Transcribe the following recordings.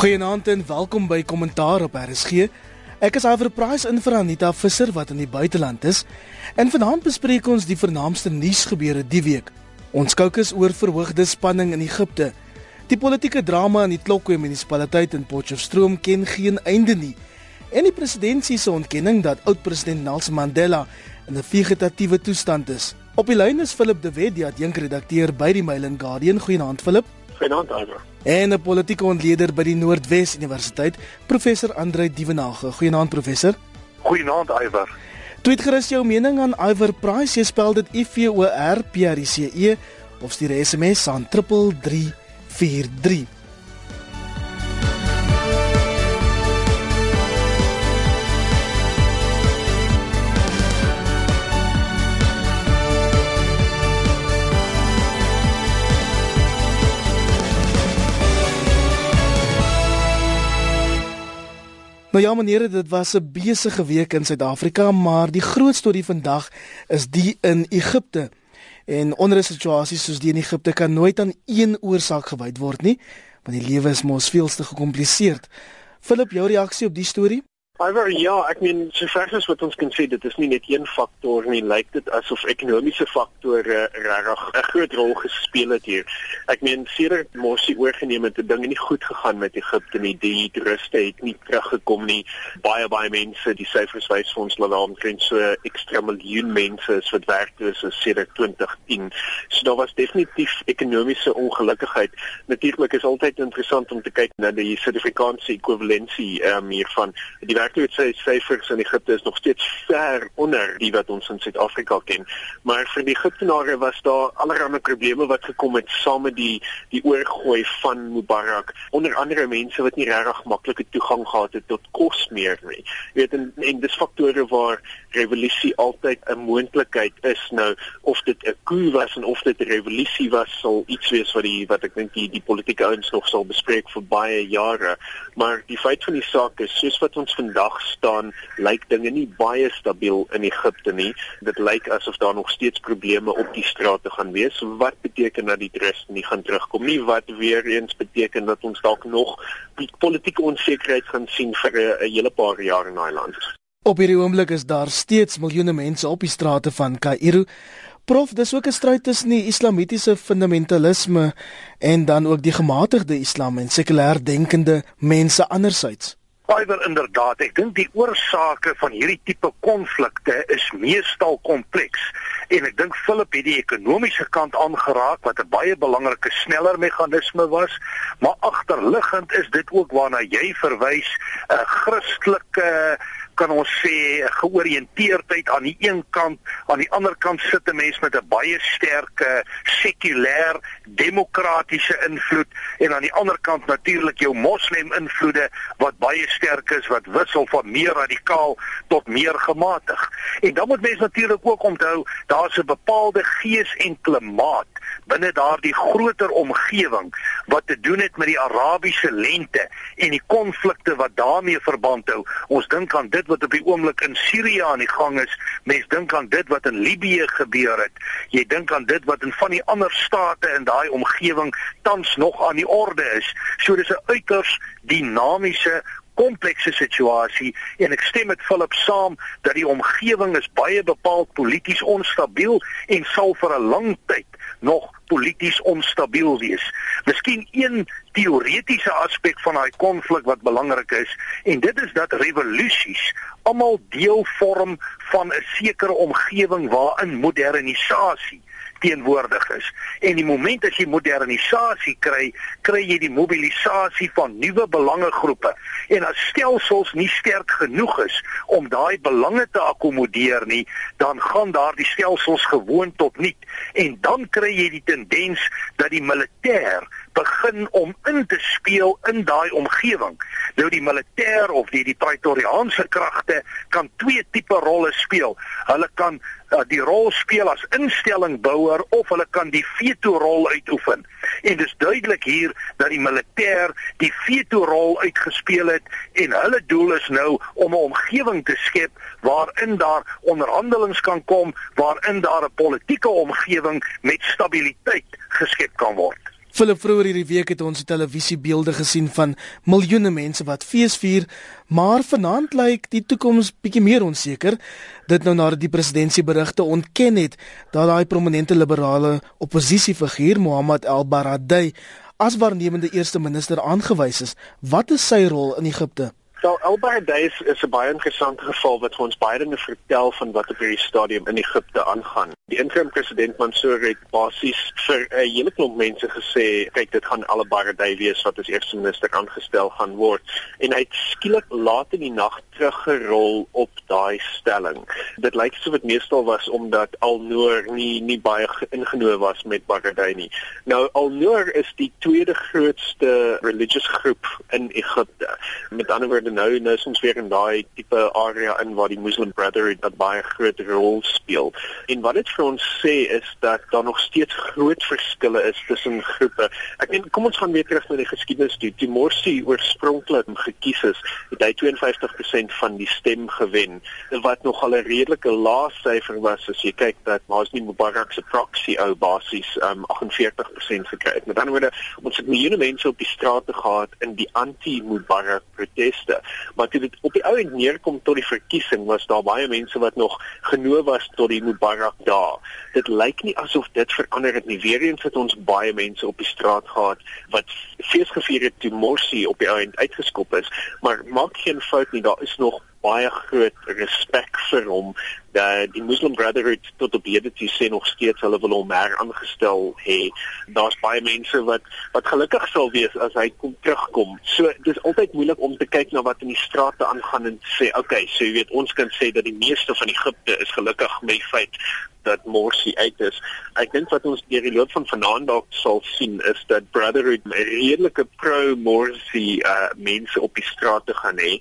Goeienaand en welkom by Kommentaar op RSG. Ek is Iver Price in vir Anita Visser wat in die buiteland is. En vanaand bespreek ons die vernaamste nuusgebeure die week. Ons kookus oor verhoogde spanning in Egipte. Die politieke drama in die Tlokwe munisipaliteit in Potchefstroom ken geen einde nie. En die presidentsie se ontkenning dat oud-president Nelson Mandela in 'n vegetatiewe toestand is. Op die lyn is Philip de Wet, die adjunkredakteur by die Mail and Guardian. Goeienaand Philip. Goeienaand Iver en 'n politieke ontleder by die Noordwes Universiteit, professor Andre Dievenage. Goeienaand professor. Goeienaand Iwer. Tweet gerus jou mening aan Iver Price. Jy spel dit I V O R P R I C E of stuur 'n SMS aan 3343. Nou ja meneer, dit was 'n besige week in Suid-Afrika, maar die groot storie vandag is die in Egipte. En onder 'n situasie soos die in Egipte kan nooit aan een oorsaak gewyd word nie, want die lewe is mos veel te gekompliseerd. Philip, jou reaksie op die storie? Maar ja, ek meen sover as wat ons kan sê, dit is nie net een faktor nie. Lyk dit asof ekonomiese faktore regtig 'n groot rol gespeel het hier. Ek meen sedert Morsi oorgeneem het, het dinge nie goed gegaan met Egipte nie. Die toeriste het nie teruggekom nie. Baie baie mense, die syfers wys vir ons dat daar omtrent so ekstra miljoen mense is wat werkloos is sedert 2010. So daar was definitief ekonomiese ongelukkigheid. Natuurlik is altyd interessant om te kyk na die Suid-Afrikaanse ekwivalensie ehm um, hiervan. Die werkloosheidsyfers in Egipte is nog steeds ver onder die wat ons in Suid-Afrika ken. Maar vir die Egiptenare was daar allerlei probleme wat gekom het saam met die die oorgooi van Mubarak. Onder andere mense wat nie regtig maklike toegang gehad het tot kos meer nie. Jy weet en, en dis faktore waar revolusie altyd 'n moontlikheid is nou of dit 'n coup was en of dit 'n revolusie was sal iets wees wat die wat ek dink die die politieke ouens nog sal bespreek vir baie jare. Maar die feit van die saak is soos wat ons vandag staan, lyk dinge nie baie stabiel in Egipte nie. Dit lyk asof daar nog steeds probleme op die strate gaan wees. Wat beteken dat die rus nie gaan terugkom nie? Wat weer eens beteken dat ons dalk nog politieke onsekerheid gaan sien vir 'n hele paar jaar in daai land. Op hierdie oomblik is daar steeds miljoene mense op die strate van Kaïro. Prof, dis ook 'n stryd tussen die islamitiese fundamentalisme en dan ook die gematigde islam en sekulêr denkende mense andersins. Fiber inderdaad, ek dink die oorsake van hierdie tipe konflikte is meestal kompleks en ek dink Philip het die ekonomiese kant aangeraak wat 'n baie belangrike sneller meganisme was, maar agterliggend is dit ook waarna jy verwys, 'n Christelike kan ons sê georiënteerdheid aan die een kant, aan die ander kant sit 'n mens met 'n baie sterke sekulêr demokratiese invloed en aan die ander kant natuurlik jou moslem invloede wat baie sterk is wat wissel van meer radikaal tot meer gematig. En dan moet mens natuurlik ook onthou daar's 'n bepaalde gees en klimaat binne daardie groter omgewing wat te doen het met die Arabiese lente en die konflikte wat daarmee verband hou. Ons dink aan dit wat op die oomblik in Sirië aan die gang is. Mens dink aan dit wat in Libië gebeur het. Jy dink aan dit wat in van die ander state in daai omgewing tans nog aan die orde is. So dis 'n uiters dinamiese komplekse situasie en ek stem met Philip saam dat die omgewing is baie bepaald polities onstabiel en sal vir 'n lang tyd nog polities onstabiel wees. Miskien een teoretiese aspek van daai konflik wat belangrik is en dit is dat revolusies almal deel vorm van 'n sekere omgewing waarin modernisasie teenwoordig is. En die oomblik as jy modernisasie kry, kry jy die mobilisasie van nuwe belangegroepe. En as stelsels nie sterk genoeg is om daai belange te akkommodeer nie, dan gaan daardie stelsels gewoon tot niet. En dan kry jy die tendens dat die militêr begin om in te speel in daai omgewing. Nou die militêr of die die praetoriaanse kragte kan twee tipe rolle speel. Hulle kan uh, die rol speel as instellingbouer of hulle kan die veto rol uitoefen. En dis duidelik hier dat die militêr die veto rol uitgespeel het en hulle doel is nou om 'n omgewing te skep waarin daar onderhandelings kan kom, waarin daar 'n politieke omgewing met stabiliteit geskep kan word. Philip vroeër hierdie week het ons die televisiebeelde gesien van miljoene mense wat feesvier, maar vanaand lyk die toekoms bietjie meer onseker. Dit nou nadat die presidentsieberigte ontken het dat daai prominente liberale oppositiefiguur Mohammed al-Baradei as waarnemende eerste minister aangewys is. Wat is sy rol in Egipte? So Albert Days is 'n baie interessante geval wat vir ons baie dinge vertel van wat op hierdie stadium in Egipte aangaan. Die interim president Mansour het basies vir 'n hele klomp mense gesê, kyk dit gaan Albert Days wees wat as eerste minister aangestel gaan word en hy het skielik laat in die nag teruggerol op daai stelling. Dit lyk asof dit meestal was omdat Al-Noor nie nie baie ingenooi was met Baghdadi nie. Nou Al-Noor is die tweede grootste religious groep in Egipte. Met ander woorde nou nou is ons weer in daai tipe area in waar die Muslim Brotherhood 'n baie groot rol speel. En wat dit vir ons sê is dat daar nog steeds groot verskille is tussen groepe. Ek meen kom ons gaan weer terug na die geskiedenis toe. Die Morsi oorspronklik gekies is, het hy 52% van die stem gewen, wat nog al 'n redelike lae syfer was as jy kyk dat Hosni Mubarak se proxy ou basies um 48% gekry het. Met ander woorde, ons het miljoene mense op die strate gehad in die anti-Mubarak proteste maar toe dit op die ou end neerkom tot die verkiesing was daar baie mense wat nog genooi was tot die Mubarak daar. Dit lyk nie asof dit verander het nie. Weereens het ons baie mense op die straat gehad wat fees gevier het toe Morsi op die ou end uitgeskop is, maar maak geen fout nie, daar is nog baie groot respek vir hom dat die Muslim Brotherhood tot op hede toe sê nog steeds hulle wil hom meer aangestel hê. Daar's baie mense wat wat gelukkig sal wees as hy kom terugkom. So dis altyd moeilik om te kyk na wat in die strate aangaan en sê, okay, so jy weet ons kan sê dat die meeste van Egipte is gelukkig met die feit dat Morsi uit is. Ek dink wat ons deur die loop van vanaand dalk sal sien is dat Brotherhood 'n redelike pro Morsi uh mense op die strate gaan hê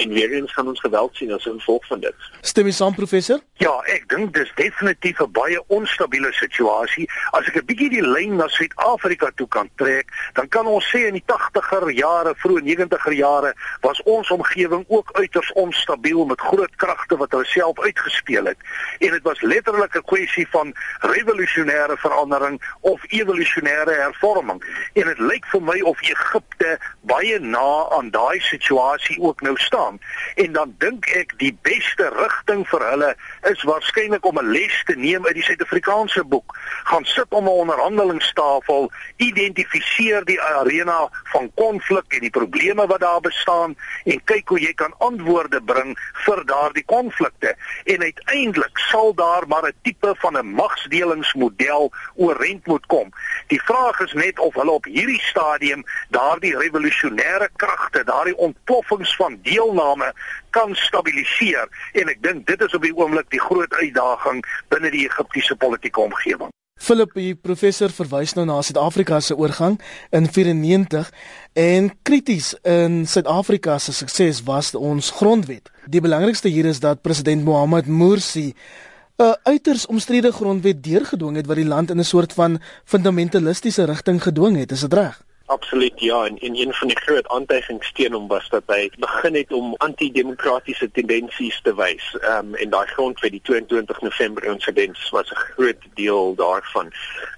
en weer eens gaan ons geweld sien as 'n gevolg van dit. Stem jy saam professor? Ja, ek dink dis definitief 'n baie onstabiele situasie. As ek 'n bietjie die lyn na Suid-Afrika toe kan trek, dan kan ons sê in die 80er jare, vroeë 90er jare was ons omgewing ook uiters onstabiel met groot kragte wat hulle self uitgespeel het. En dit was letterlik 'n kwessie van revolusionêre verandering of evolusionêre hervorming. En dit lyk vir my of Egipte baie na aan daai situasie ook nou staan. En dan dink ek die beste rigting vir hulle is waarskynlik om 'n les te neem uit die Suid-Afrikaanse boek. Gaan sit om 'n onderhandelingstafel, identifiseer die arena van konflik en die probleme wat daar bestaan en kyk hoe jy kan antwoorde bring vir daardie konflikte. En uiteindelik sal daar maar 'n tipe van 'n magsdelingsmodel oorent moet kom. Die vraag is net of hulle op hierdie stadium daardie revolusionêre kragte, daardie ontploffings van deelname kan stabiliseer en ek dink dit is op die oomblik die groot uitdaging binne die Egiptiese politieke omgewing. Philip, die professor verwys nou na Suid-Afrika se oorgang in 94 en krities in Suid-Afrika se sukses was ons grondwet. Die belangrikste hier is dat president Mohamed Morsi 'n uiters omstrede grondwet deurgedwing het wat die land in 'n soort van fundamentalistiese rigting gedwing het, is dit reg? Absoluut ja en, en een van die groot aantuigings teen hom was dat hy begin het om antidemokratiese tendensies te wys. Ehm um, en daai grondwet die 22 November insident was 'n groot deel daarvan.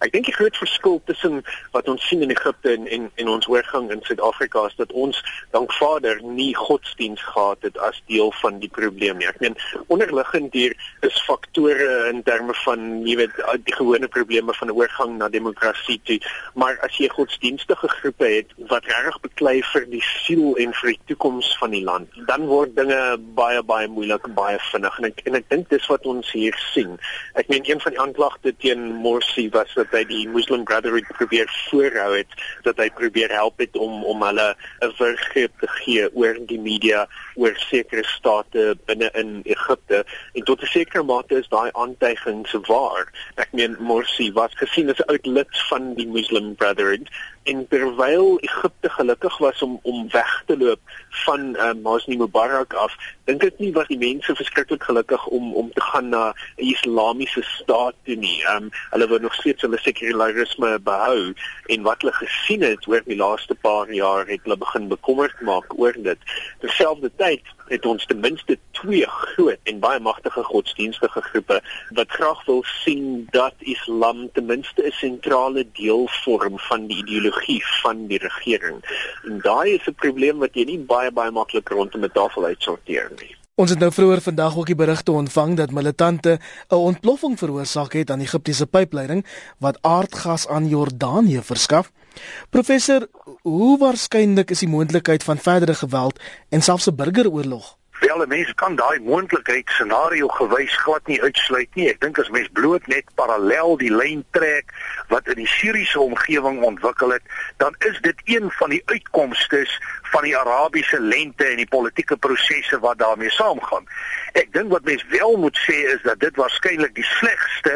Ek dink die groot verskil tussen wat ons sien in Egipte en en, en ons oorgang in Suid-Afrika is dat ons dank Vader nie godsdiens gehad het as deel van die probleem nie. Ek meen onderliggend hier is faktore in terme van jy weet die gewone probleme van 'n oorgang na demokrasie toe, maar as jy godsdienstige groepe het wat reg beklei vir die siel en vir die toekoms van die land, dan word dinge baie baie moeilik baie vinnig en ek en ek dink dis wat ons hier sien. Ek meen een van die aanklagte teen Morsi was dat hy die Muslim Brotherhood probeer voorhou het, dat hy probeer help het om om hulle 'n vergreep te gee oor die media oor sekere state binne in Egipte en tot 'n sekere mate is daai aantuigings waar. Ek meen Morsi was gesien as 'n uitlid van die Muslim Brotherhood en terwyl Egipte gelukkig was om om weg te loop van uh, Hosni Mubarak af, dink ek nie was die mense verskriklik gelukkig om om te gaan na 'n Islamiese staat toe nie. Um hulle wou nog steeds hulle sekularisme behou en wat hulle gesien het oor die laaste paar jaar het hulle begin bekommerd maak oor dit. Terselfdertyd het ons ten minste twee groot en baie magtige godsdienstige groepe wat graag wil sien dat Islam ten minste 'n sentrale deel vorm van die ideologie van die regering. En daai is 'n probleem wat jy nie baie baie maklik rondom 'n tafel uitsorteer nie. Ons het nou vroeër vandag ook die berigte ontvang dat militante 'n ontploffing veroorsaak het aan die Egiptiese pypleiding wat aardgas aan Jordanië verskaf. Professor, hoe waarskynlik is die moontlikheid van verdere geweld en selfs 'n burgeroorlog? Wel, mense kan daai moontlikheid scenario gewys glad nie uitsluit nie. Ek dink as mens bloot net parallel die lyn trek wat in die Syriese omgewing ontwikkel het, dan is dit een van die uitkomste van die Arabiese lente en die politieke prosesse wat daarmee saamgaan. Ek dink wat mens wel moet sê is dat dit waarskynlik die slegste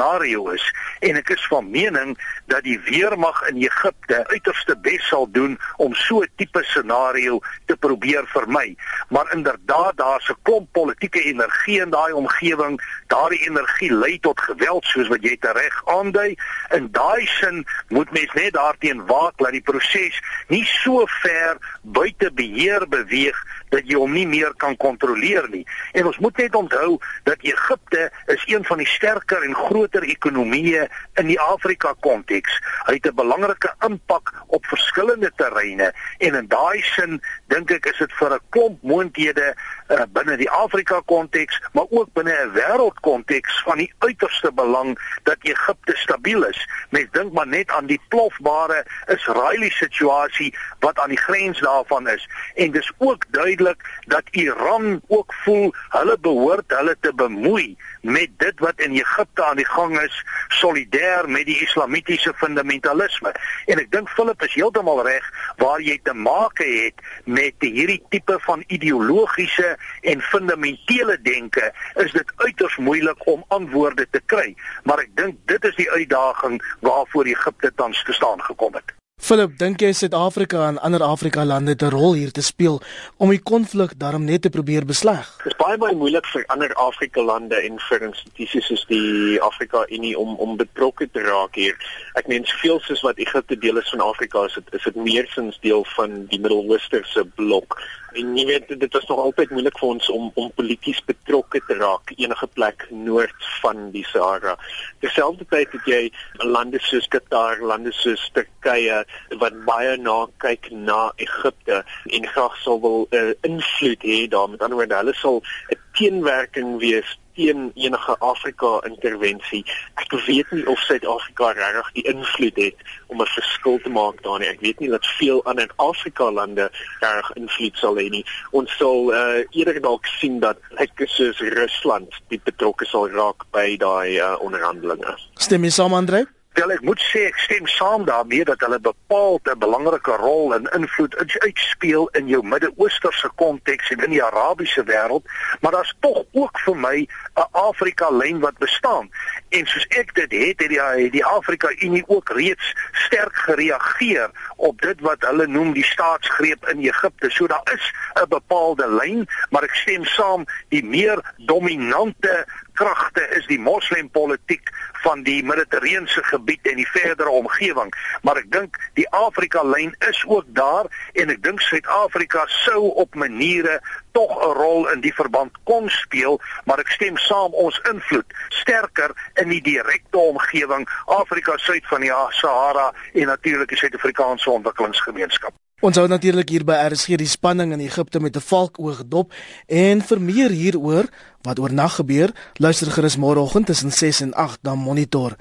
scenario is en ek is van mening dat die weermag in Egipte uiterste bes sal doen om so 'n tipe scenario te probeer vermy. Maar inderdaad daar's 'n klomp politieke energie in daai omgewing. Daardie energie lei tot geweld soos wat jy tereg aandui. In daai sin moet mens net daarteen waak dat die proses nie so ver buite beheer beweeg dat jy hom nie meer kan kontroleer nie. En ons moet net onthou dat Egipte is een van die sterker en groter ekonomieë in die Afrika konteks. Hy het 'n belangrike impak op verskillende terreine en in daai sin dink ek is dit vir 'n klomp moonthede uh, binne die Afrika konteks, maar ook binne 'n wêreldkonteks van die uiterste belang dat Egipte stabiel is. Mens dink maar net aan die plofbare Israeliese situasie wat aan die grens daarvan is en dis ook duidelik dat Iran ook voel hulle behoort hulle te bemoei met dit wat in Egipte aan die gang is, solidêr met die islamitiese fundamentalisme. En ek dink Philip is heeltemal reg waar jy te make het met hierdie tipe van ideologiese en fundamentele denke, is dit uiters moeilik om antwoorde te kry. Maar ek dink dit is die uitdaging waarvoor Egipte tans te staan gekom het. Philip, dink jy Suid-Afrika en ander Afrika lande het 'n rol hier te speel om die konflik daarom net te probeer besleg? Dit is baie baie moeilik vir ander Afrika lande en vir institusies soos die Afrika Unie om om betrokke te raak hier. Ek meen veel soos wat Egipte deel is van Afrika, is dit is dit meersins deel van die Midde-Oosterse blok. En jy weet dit is nog altyd moeilik vir ons om om polities betrokke te raak enige plek noord van die Sahara. Terselfdertyd het jy lande soos Qatar, lande soos Turkye wat baie na kyk na Egipte en graag sou wil 'n uh, invloed hê daar. Met ander woorde, hulle sal 'n teenwerking wees teen enige Afrika intervensie. Ek weet nie of Suid-Afrika regtig die invloed het om 'n verskil te maak daar nie. Ek weet nie dat veel ander Afrika lande regtig invloed sal hê nie. Ons sal uh, eerder dalk sien dat ek soos Rusland die betrokke sal raak by daai uh, onderhandelinge. Stem jy saam, Andre? Wel ek moet sê ek stem saam daarmee dat hulle bepaald 'n belangrike rol en invloed uitspeel in jou Midde-Oosterse konteks en in die Arabiese wêreld, maar daar's tog ook vir my 'n Afrika lyn wat bestaan. En soos ek dit het, het die die Afrika Unie ook reeds sterk gereageer op dit wat hulle noem die staatsgreep in Egipte. So daar is 'n bepaalde lyn, maar ek stem saam die meer dominante kragte is die moslimpolitiek van die Middellandse gebied en die verdere omgewing. Maar ek dink die Afrika lyn is ook daar en ek dink Suid-Afrika sou op maniere tog 'n rol in die verband kon speel, maar ek stem saam ons invloed sterker in die direkte omgewing Afrika suid van die Sahara en natuurlik die Suid-Afrikaanse ontwikkelingsgemeenskap. Ons hou natuurlik hier by RSG die spanning in Egipte met 'n valkoog dop en vir meer hieroor wat oornag gebeur, luister gerus môreoggend tussen 6 en 8 na Monitor.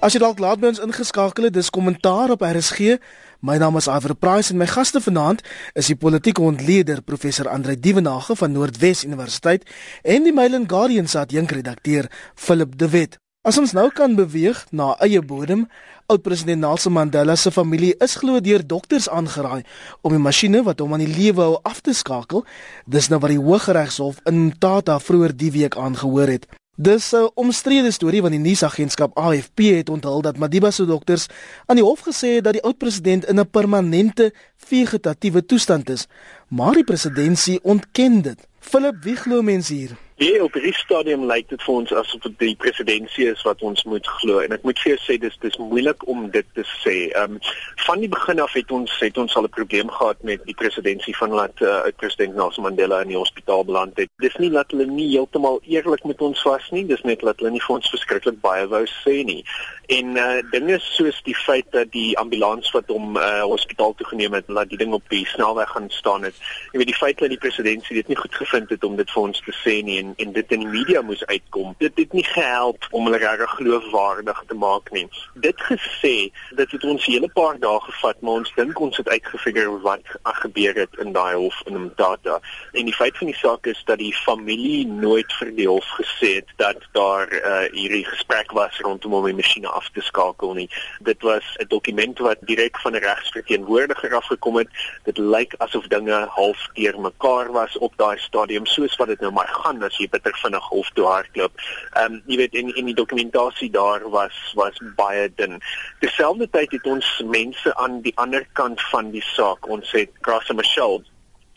As jy dalk laat by ons ingeskakel het, dis kommentaar op RSG. My naam is Iver Price en my gaste vanaand is die politieke ontleder professor Andre Dievenage van Noordwes Universiteit en die Mail and Guardian se adjunkredakteur Philip De Wet. As ons nou kan beweeg na eie bodem, oud-president Nelson Mandela se familie is glo deur dokters aangeraai om die masjiene wat hom aan die lewe hou af te skakel. Dis nou wat die Hooggeregshof in Tata vroeër die week aangehoor het. Dis 'n omstrede storie want die nuusagentskap AFP het onthul dat Madiba se dokters aan die hof gesê het dat die oud-president in 'n permanente vegetatiewe toestand is, maar die presidentskap ontken dit. Philip, wie glo mense hier? Nee, op hierdie stadium lyk dit vir ons asof dit die presidentsie is wat ons moet glo en ek moet vir jou sê dis dis moeilik om dit te sê. Ehm um, van die begin af het ons het ons al 'n probleem gehad met die presidentsie van laat uh, president Nelson Mandela in die hospitaal beland het. Dis nie dat hulle nie heeltemal eerlik met ons was nie, dis net dat hulle nie vir ons verskriklik baie wou sê nie. En uh dinge soos die feit dat die ambulans wat hom uh hospitaal toe geneem het, laat die ding op die snelweg gaan staan het. Jy weet die feit dat die presidentsie dit nie goed gevind het om dit vir ons te sê nie en en dit in die media moes uitkom. Dit het nie gehelp om hulle regtig geloofwaardig te maak nie. Dit gesê, dit het ons hele paar dae gevat, maar ons dink ons het uitgefigure wat gebeur het in daai hof in Mtata. En die feit van die saak is dat die familie nooit vir die hof gesê het dat daar uh, hierdie gesprek was rondom om die masjiene af te skakel nie. Dit was 'n dokument wat direk van 'n regsverteenwoordiger afgekom het. Dit lyk asof dinge half teer mekaar was op daai stadium soos wat dit nou maar gaan as jy bitter vinnig hof toe hardloop. Ehm um, jy weet in in die dokumentasie daar was was baie dun. Terselfdertyd het ons mense aan die ander kant van die saak, ons het Grasse Michelle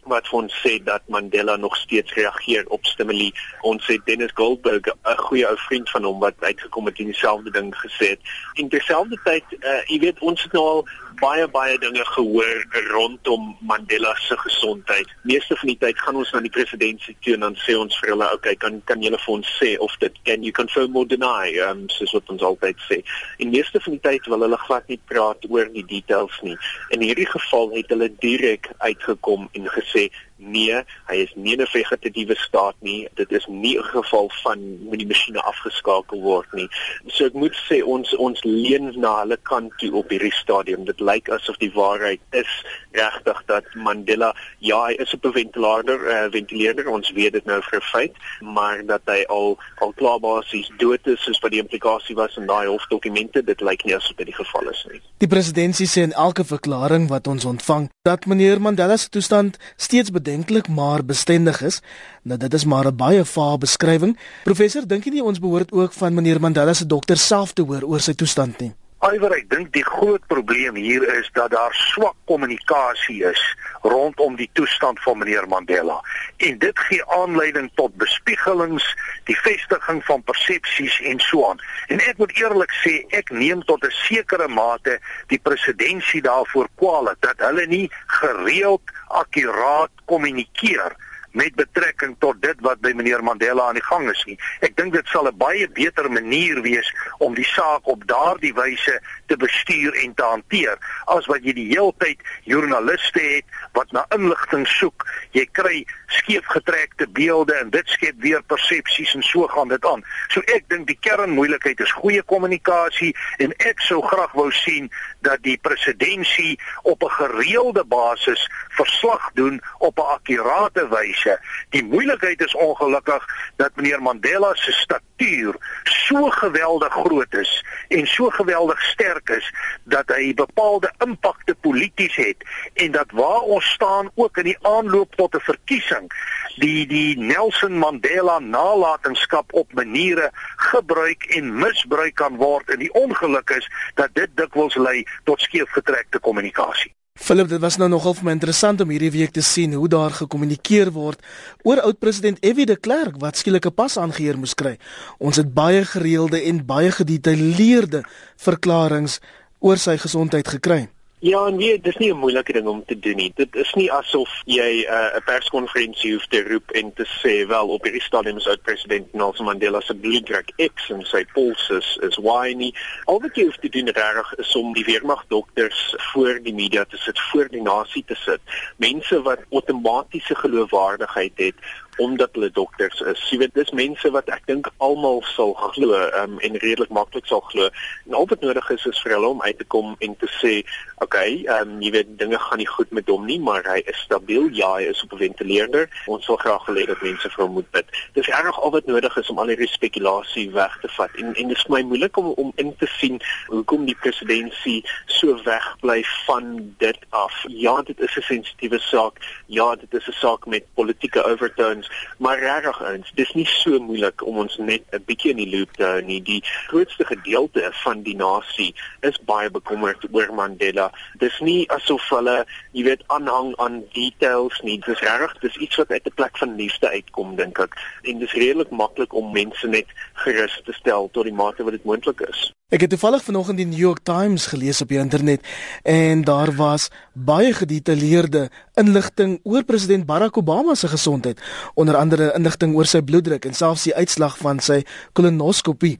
wat ons sê dat Mandela nog steeds reageer op stimuli. Ons sê Dennis Goldberg, 'n goeie ou vriend van hom wat uitgekom het en dieselfde ding gesê het. In terselfdertyd, uh, jy weet ons het nou al baie baie dinge gehoor rondom Mandela se gesondheid. Meeste van die tyd gaan ons na die presidentsie toe en dan sê ons vir hulle, "Oké, okay, kan kan julle vir ons sê of dit can you confirm or deny?" Um, soos wat ons altyd sê. En meeste van die tyd wil hulle glad nie praat oor die details nie. In hierdie geval het hulle direk uitgekom en gesê nee, hy is nie 'n vegetatiewe staat nie. Dit is nie 'n geval van moet die masjiene afgeskakel word nie. So ek moet sê ons ons leun na hulle kant toe op hierdie stadium. Dit lyk asof die waarheid is regtig dat Mandela ja, hy is op 'n ventilator, uh, ventileerder, ons weet dit nou vir 'n feit, maar dat hy al al klaar basies dood is soos wat die implikasie was in daai hofdokumente, dit lyk nie asof dit die geval is nie. Die presidentsie sê in elke verklaring wat ons ontvang dat meneer Mandela se toestand steeds bedenklik maar bestendig is. Nou dit is maar 'n baie vae beskrywing. Professor, dink jy nie ons behoort ook van meneer Mandela se dokter self te hoor oor sy toestand nie? Iwer, ek dink die groot probleem hier is dat daar swak kommunikasie is rondom die toestand van meneer Mandela. En dit gee aanleiding tot bespiegelings, die vestiging van persepsies en so aan. En ek moet eerlik sê, ek neem tot 'n sekere mate die presidentsie daarvoor kwaad dat hulle nie gereeld akkuraat kommunikeer met betrekking tot dit wat by meneer Mandela aan die gang is nie. Ek dink dit sal 'n baie beter manier wees om die saak op daardie wyse te bestuur en te hanteer as wat jy die hele tyd joernaliste het wat na inligting soek. Jy kry skeefgetrekte beelde en dit skep weer persepsies en so gaan dit aan. So ek dink die kernmoeilikheid is goeie kommunikasie en ek sou graag wou sien dat die presidentsie op 'n gereelde basis verslag doen op 'n akkurate wyse. Die moeilikheid is ongelukkig dat meneer Mandela se statuur so geweldig groot is en so geweldig sterk is dat hy bepaalde impakte polities het en dat waar ons staan ook in die aanloop tot 'n verkiesing die die Nelson Mandela nalatenskap op maniere gebruik en misbruik kan word en die ongeluk is dat dit dikwels lei tot skeefgetrekte kommunikasie. Philip, dit was nou nogal vir my interessant om hierdie week te sien hoe daar gekommunikeer word oor oud-president F.W. de Klerk wat skielik 'n pas aangeheer moes kry. Ons het baie gereelde en baie gedetailleerde verklaringe oor sy gesondheid gekry. Ja, nee, dit is nie 'n moeilike ding om te doen nie. Dit is nie asof jy uh, 'n uh, perskonferensie hoef te roep en te sê wel op hierdie stadium is oud-president Nelson Mandela se bloeddruk X en sy puls is, is Y nie. Al wat jy hoef te doen reg is om die weermag dokters voor die media te sit, voor die nasie te sit. Mense wat outomatiese geloofwaardigheid het omdat hulle dokters is. Jy weet dis mense wat ek dink almal sal glo um, en redelik maklik sal glo. En al wat nodig is is vir hulle om uit te kom en te sê, "Oké, okay, ehm um, jy weet dinge gaan nie goed met hom nie, maar hy is stabiel. Ja, hy is op 'n ventileerder. Ons wil graag wil hê dat mense vir hom moet bid." Dis reg al wat nodig is om al hierdie spekulasie weg te vat. En en dit is my moeilik om om in te sien hoekom die presidentsie so wegbly van dit af. Ja, dit is 'n sensitiewe saak. Ja, dit is 'n saak met politieke overtones ons. Maar regtig eens, dis nie so moeilik om ons net 'n bietjie in die loop te hou nie. Die grootste gedeelte van die nasie is baie bekommerd oor Mandela. Dis nie asof hulle, jy weet, aanhang aan details nie. Dis regtig, dis iets wat uit 'n plek van liefde uitkom, dink ek. En dis redelik maklik om mense net gerus te stel tot die mate wat dit moontlik is. Ek het toevallig vanoggend die New York Times gelees op die internet en daar was baie gedetailleerde inligting oor president Barack Obama se gesondheid, onder andere inligting oor sy bloeddruk en selfs die uitslag van sy kolonoskopie.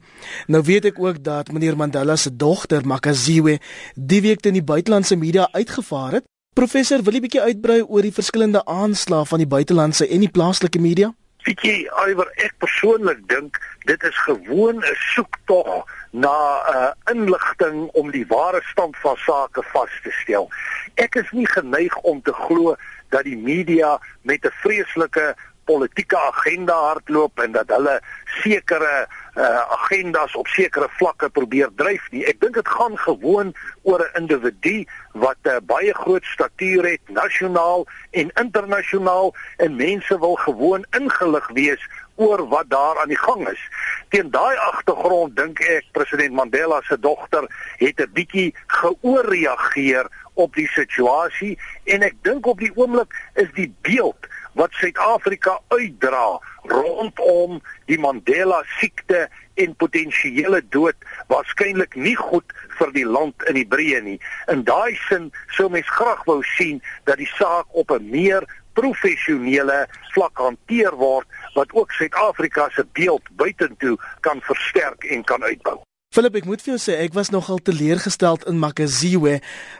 Nou weet ek ook dat meneer Mandela se dogter Makaziwe die week in die buitelandse media uitgevaar het. Professor, wil jy bietjie uitbrei oor die verskillende aanslae van die buitelandse en die plaaslike media? Weet jy, Iwer, ek persoonlik dink dit is gewoon 'n soektog na 'n uh, inligting om die ware stand van sake vas te stel. Ek is nie geneig om te glo dat die media met 'n vreeslike politieke agenda hardloop en dat hulle sekere uh, agendas op sekere vlakke probeer dryf nie. Ek dink dit gaan gewoon oor 'n individu wat 'n uh, baie groot statuur het nasionaal en internasionaal en mense wil gewoon ingelig wees oor wat daar aan die gang is. Teen daai agtergrond dink ek president Mandela se dogter het 'n bietjie geoorreageer op die situasie en ek dink op die oomblik is die beeld wat Suid-Afrika uitdra rondom die Mandela siekte en potensiële dood waarskynlik nie goed vir die land in die breë nie. In daai sin sou mens graag wou sien dat die saak op 'n meer professionele vlak hanteer word wat ook Suid-Afrika se beeld buitentoe kan versterk en kan uitbou. Philip, ek moet vir jou sê ek was nogal teleurgesteld in Makaziwe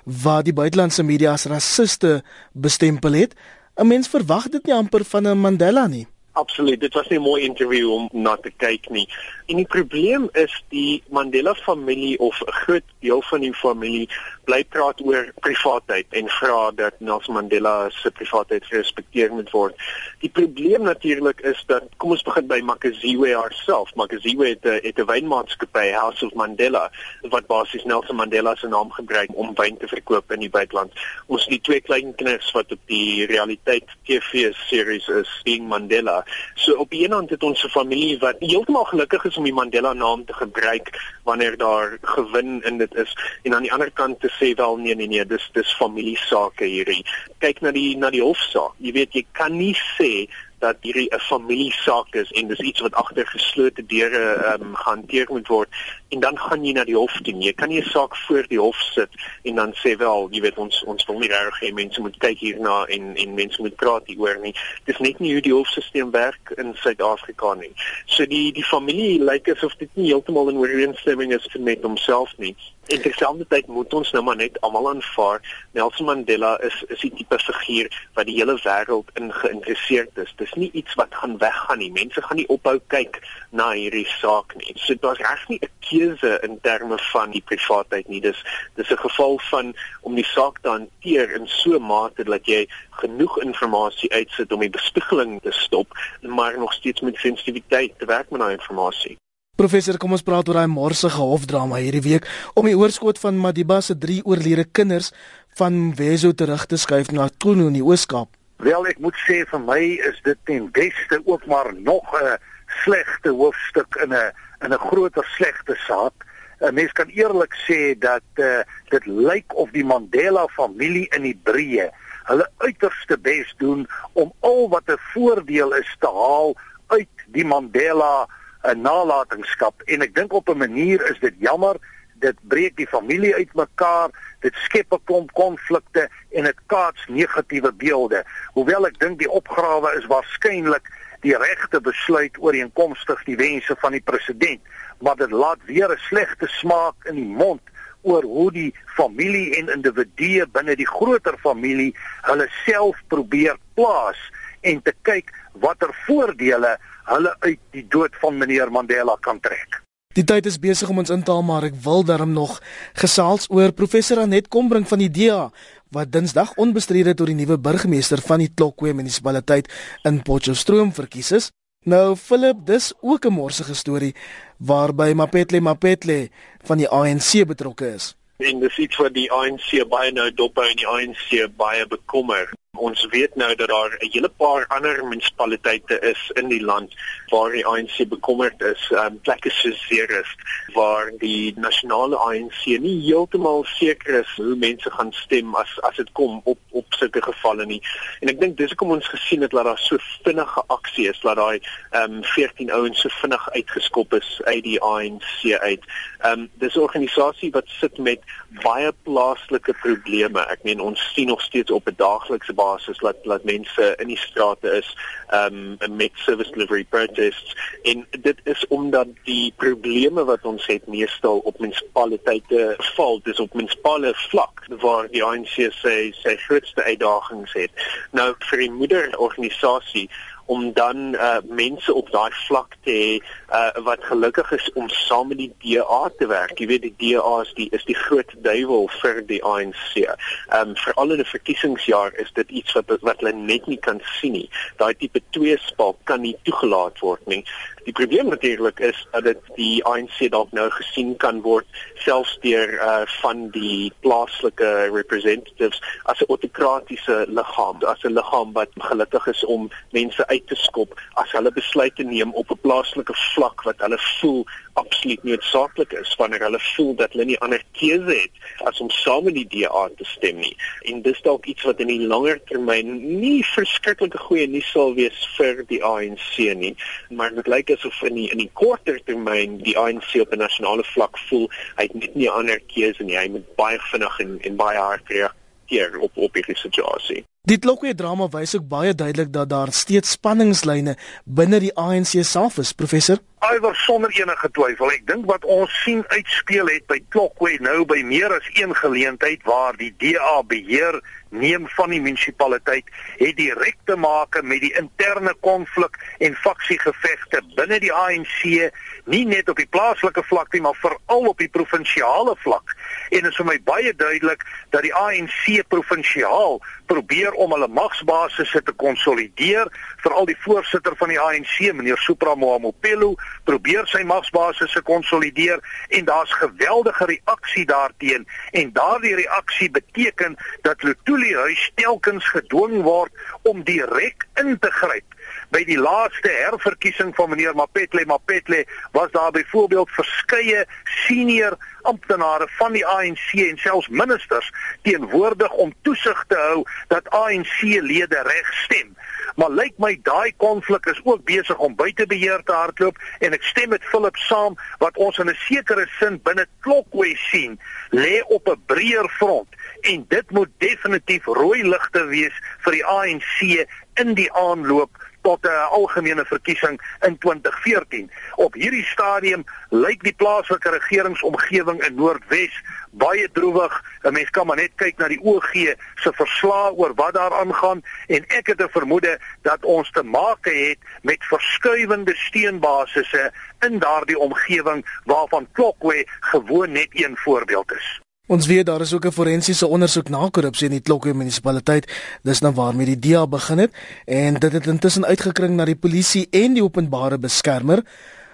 waar die buitelandse media as rasiste bestempel het. 'n Mens verwag dit nie amper van 'n Mandela nie. Absoluut, dit was nie 'n mooi onderhoud om na te kyk nie. En die probleem is die Mandela familie of 'n groot deel van die familie bly praat oor privaatheid en vra dat Nelson Mandela se privaatheid gerespekteer moet word. Die probleem natuurlik is dat kom ons begin by Makaziwe haarself. Makaziwe het 'n het 'n wynmaatskappy House of Mandela wat basies Nelson Mandela se naam gebruik om wyn te verkoop in die buiteland. Ons het die twee klein kinders wat op die realiteit TV series is, King Mandela. So op een hand het ons 'n familie wat heeltemal gelukkig is om die Mandela naam te gebruik wanneer daar gewin in dit is. En aan die ander kant te sê wel nee nee nee dis dis familiesake hierdie. Kyk na die na die hofsaak. Jy weet jy kan nie sê dat hierdie 'n familiesaak is en dis iets wat agter geslote deure ehm um, gehanteer moet word en dan gaan jy na die hof toe. Jy kan nie 'n saak voor die hof sit en dan sê wel, jy weet ons ons wil nie reg hê mense moet kyk hierna en en mense moet praat hieroor nie. Dis net nie hoe die hofstelsel werk in Suid-Afrika nie. So die die familie lyk like asof dit nie heeltemal in ooreenstemming is met homself nie. En terselfdertyd moet ons nou maar net almal aanvaar Nelson Mandela is is die tipe figuur wat die hele wêreld in geïnteresseerd is. Dis nie iets wat gaan weggaan nie. Mense gaan nie ophou kyk na hierdie saak nie. So was reg nie 'n keuse in terme van die privaatheid nie. Dis dis 'n geval van om die saak te hanteer in so 'n mate dat jy genoeg inligting uitsit om die bespiegeling te stop, maar nog steeds met sensitiwiteit te werk met daai inligting. Professor, kom ons praat oor daai morsige hofdrama hierdie week om die oorskot van Madiba se drie oorlede kinders van Weso terug te skuif na Tunu in die Oos-Kaap. Wel, ek moet sê vir my is dit ten beste ook maar nog 'n slegte hoofstuk in 'n in 'n groter slegte saak. 'n Mens kan eerlik sê dat uh, dit lyk of die Mandela familie in die breë hulle uiterste bes doen om al wat 'n voordeel is te haal uit die Mandela 'n nalatenskap. En ek dink op 'n manier is dit jammer. Dit breek die familie uitmekaar dit skep 'n klomp konflikte en dit kaats negatiewe beelde. Hoewel ek dink die opgrawe is waarskynlik die regte besluit ooreenkomstig die wense van die president maar dit laat weer 'n slegte smaak in die mond oor hoe die familie en individue binne die groter familie hulle self probeer plaas en te kyk watter voordele hulle uit die dood van meneer Mandela kan trek. Die tyd is besig om ons in te haal, maar ek wil daarom nog gesels oor professor Anet Kombrink van die DA wat Dinsdag onbestrede tot die nuwe burgemeester van die Tlokwe munisipaliteit in Potchefstroom verkies is. Nou Philip, dis ook 'n morsige storie waarby Mapetle Mapetle van die ANC betrokke is. En dis iets wat die ANC baie nou dop hou en die ANC baie bekommer. Ons weet nou dat daar 'n hele paar ander munisipaliteite is in die land waar die ANC bekommerd is, um, plekke soos Ceres waar die nasionale ANC nie heeltemal seker is hoe mense gaan stem as as dit kom op op sulke gevalle nie. En ek dink dis hoekom ons gesien het dat daar so vinnige aksie is, dat daai ehm um, 14 ouens so vinnig uitgeskop is uit die ANC uit. Ehm um, dis 'n organisasie wat sit met baie plaaslike probleme. Ek meen ons sien nog steeds op 'n daaglikse basis dat dat mense in die strate is um, met service delivery protests en dit is omdat die probleme wat ons het meestal op munisipaliteite val, dis op munisipale vlak waar die ANC sê sy grootste uitdagings het. Nou vir die moederorganisasie om dan uh, mense op daai vlak te hê uh, wat gelukkig is om saam met die DA te werk. Jy weet die DA is die is die groot duiwel vir die ANC. Ehm um, vir al in 'n verkiesingsjaar is dit iets wat wat hulle net nie kan sien nie. Daai tipe twee spalk kan nie toegelaat word nie. Die probleem natuurlik is dat dit die ANC dalk nou gesien kan word selfs deur uh van die plaaslike representatives as 'n autokratiese liggaam, as 'n liggaam wat gelukkig is om mense uit te skop as hulle besluite neem op 'n plaaslike vlak wat hulle voel absoluut noodsaaklik is wanneer hulle voel dat hulle nie ander keuse het as om saam met die DA te stem nie. En dis dalk iets wat in die langer termyn nie verskriklike goeie nuus sal wees vir die ANC nie, maar dit lyk asof in die in die korter termyn die ANC op 'n nasionale vlak voel hy het net nie ander keuse nie. Hy moet baie vinnig en en baie hard reageer op op hierdie situasie. Dit lokwe drama wys ook baie duidelik dat daar steeds spanningslyne binne die ANC self is, professor. Iwer sonder enige twyfel. Ek dink wat ons sien uitspeel het by Klokwe nou by meer as een geleentheid waar die DA beheer neem van die munisipaliteit het direk te maak met die interne konflik en faksiegevegte binne die ANC, nie net op die plaaslike vlak nie, maar veral op die provinsiale vlak. En dit is vir my baie duidelik dat die ANC provinsiaal probeer om hulle magsbasisse te konsolideer, veral die voorsitter van die ANC, meneer Supra Mohomopelo, probeer sy magsbasisse konsolideer en daar's geweldige reaksie daarteen. En daardie reaksie beteken dat Lutuli huis telkens gedwing word om direk in te gryp by die laaste herverkiesing van meneer Mapetle Mapetle was daar byvoorbeeld verskeie senior amptenare van die ANC en selfs ministers teenwoordig om toesig te hou dat ANC-lede reg stem. Maar lyk my daai konflik is ook besig om buite beheer te hardloop en ek stem met Philip saam wat ons in 'n sekere sin binne Klokwe sien lê op 'n breër front en dit moet definitief rooi ligte wees vir die ANC in die aanloop tot 'n uh, algemene verkiesing in 2014. Op hierdie stadium lyk die plaaslike regeringsomgewing in Noordwes baie droewig. 'n Mens kan maar net kyk na die OG se verslae oor wat daar aangaan en ek het 'n vermoede dat ons te maak het met verskuivende steunbasisse in daardie omgewing waarvan Klokwe gewoon net een voorbeeld is. Ons weet daar is ook 'n forensiese ondersoek na korrupsie in die Klokwe munisipaliteit. Dis nou waarmee die DEA begin het en dit het intussen uitgekring na die polisie en die openbare beskermer.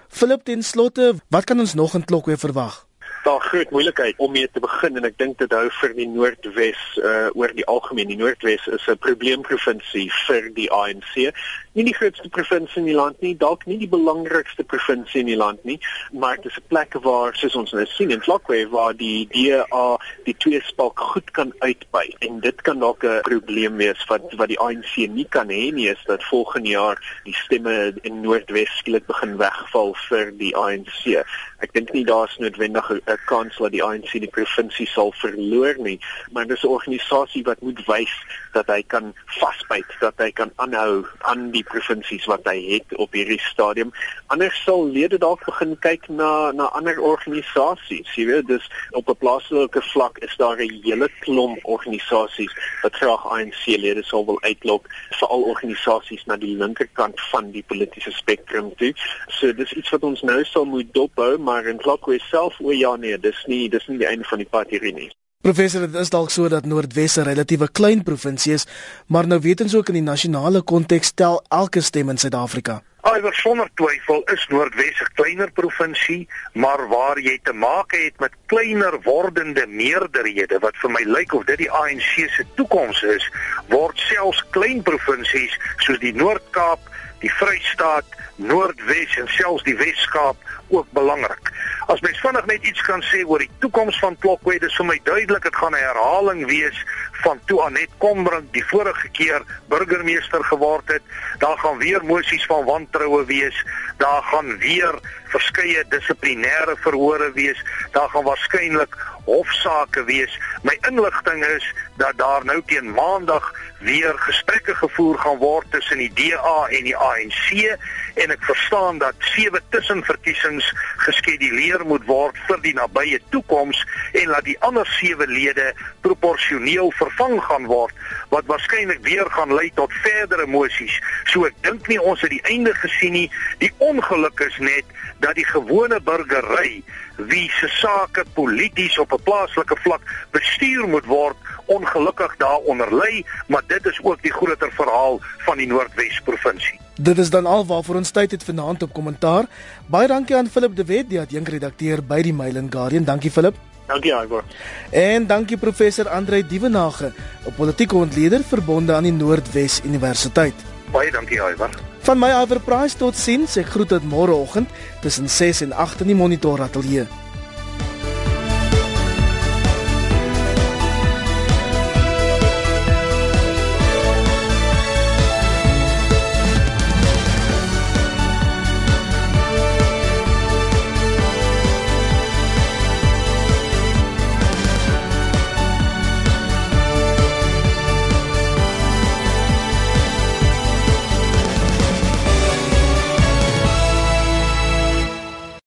Philip ten slotte, wat kan ons nog in Klokwe verwag? Daar groot moeilikheid om mee te begin en ek dink dit hou vir die Noordwes uh oor die algemeen die Noordwes is 'n probleemprovinsie vir die ANC. Nie die grootste provinsie in die land nie, dalk nie die belangrikste provinsie in die land nie, maar dit is 'n plek waar soos ons nou sien in Klokwe waar die DA die twee spalk goed kan uitby en dit kan dalk 'n probleem wees wat wat die ANC nie kan hê nie is dat volgende jaar die stemme in Noordwes skielik begin wegval vir die ANC. Ek dink nie daar's noodwendig 'n 'n kans dat die ANC die provinsie sal verloor nie, maar dis 'n organisasie wat moet wys dat hy kan vasbyt, dat hy kan aanhou aan die provinsies wat hy het op hierdie stadium. Anders sal lede dalk begin kyk na na ander organisasies. Jy weet, dis op 'n plaaslike vlak is daar 'n hele klomp organisasies wat graag ANC-lede sou wil uitlok, veral organisasies na die linkerkant van die politieke spektrum toe. So dis iets wat ons nou sal moet dophou, maar in Klokwe self o ja nee, dis nie dis nie die einde van die pad hierdie nie. Professor, dit is dalk so dat Noordwes 'n relatiewe klein provinsie is, maar nou weet ons ook in die nasionale konteks tel elke stem in Suid-Afrika. Iwer sonder twyfel is Noordwes 'n kleiner provinsie, maar waar jy te maak het met kleiner wordende meerderhede wat vir my lyk of dit die ANC se toekoms is, word selfs klein provinsies soos die Noord-Kaap, die Vrystaat, Noordwes en selfs die Wes-Kaap ook belangrik. As mens vinnig net iets kan sê oor die toekoms van Klokwe, dis vir my duidelik dit gaan 'n herhaling wees van toe Anet Kombrink die vorige keer burgemeester geword het. Daar gaan weer mosies van wantroue wees. Daar gaan weer verskeie dissiplinêre verhore wees. Daar gaan waarskynlik hofsaake wees. My inligting is dat daar nou teen Maandag weer gesprekke gevoer gaan word tussen die DA en die ANC en ek verstaan dat sewe tussenverkiesings geskeduleer moet word vir die nabye toekoms en dat die ander sewe lede proporsioneel vervang gaan word wat waarskynlik weer gaan lei tot verdere mosies. So ek dink nie ons het die einde gesien nie. Die ongeluk is net dat die gewone burgery wie se sake polities op 'n plaaslike vlak bestuur moet word ongelukkig daaronder lê, maar dit is ook die groter verhaal van die Noordwes provinsie. Dit is dan al waarvoor ons tyd het vanaand op kommentaar. Baie dankie aan Philip de Wet, die adjunkredakteur by die Mail and Guardian. Dankie Philip. Dankie Ivor. En dankie professor Andre Dievenage, 'n politieke ontleder verbonde aan die Noordwes Universiteit. Baie dankie Ivor. Van my Ivor Price tot sins. Ek groet tot môreoggend tussen 6 en 8 in die Monitor Ateljee.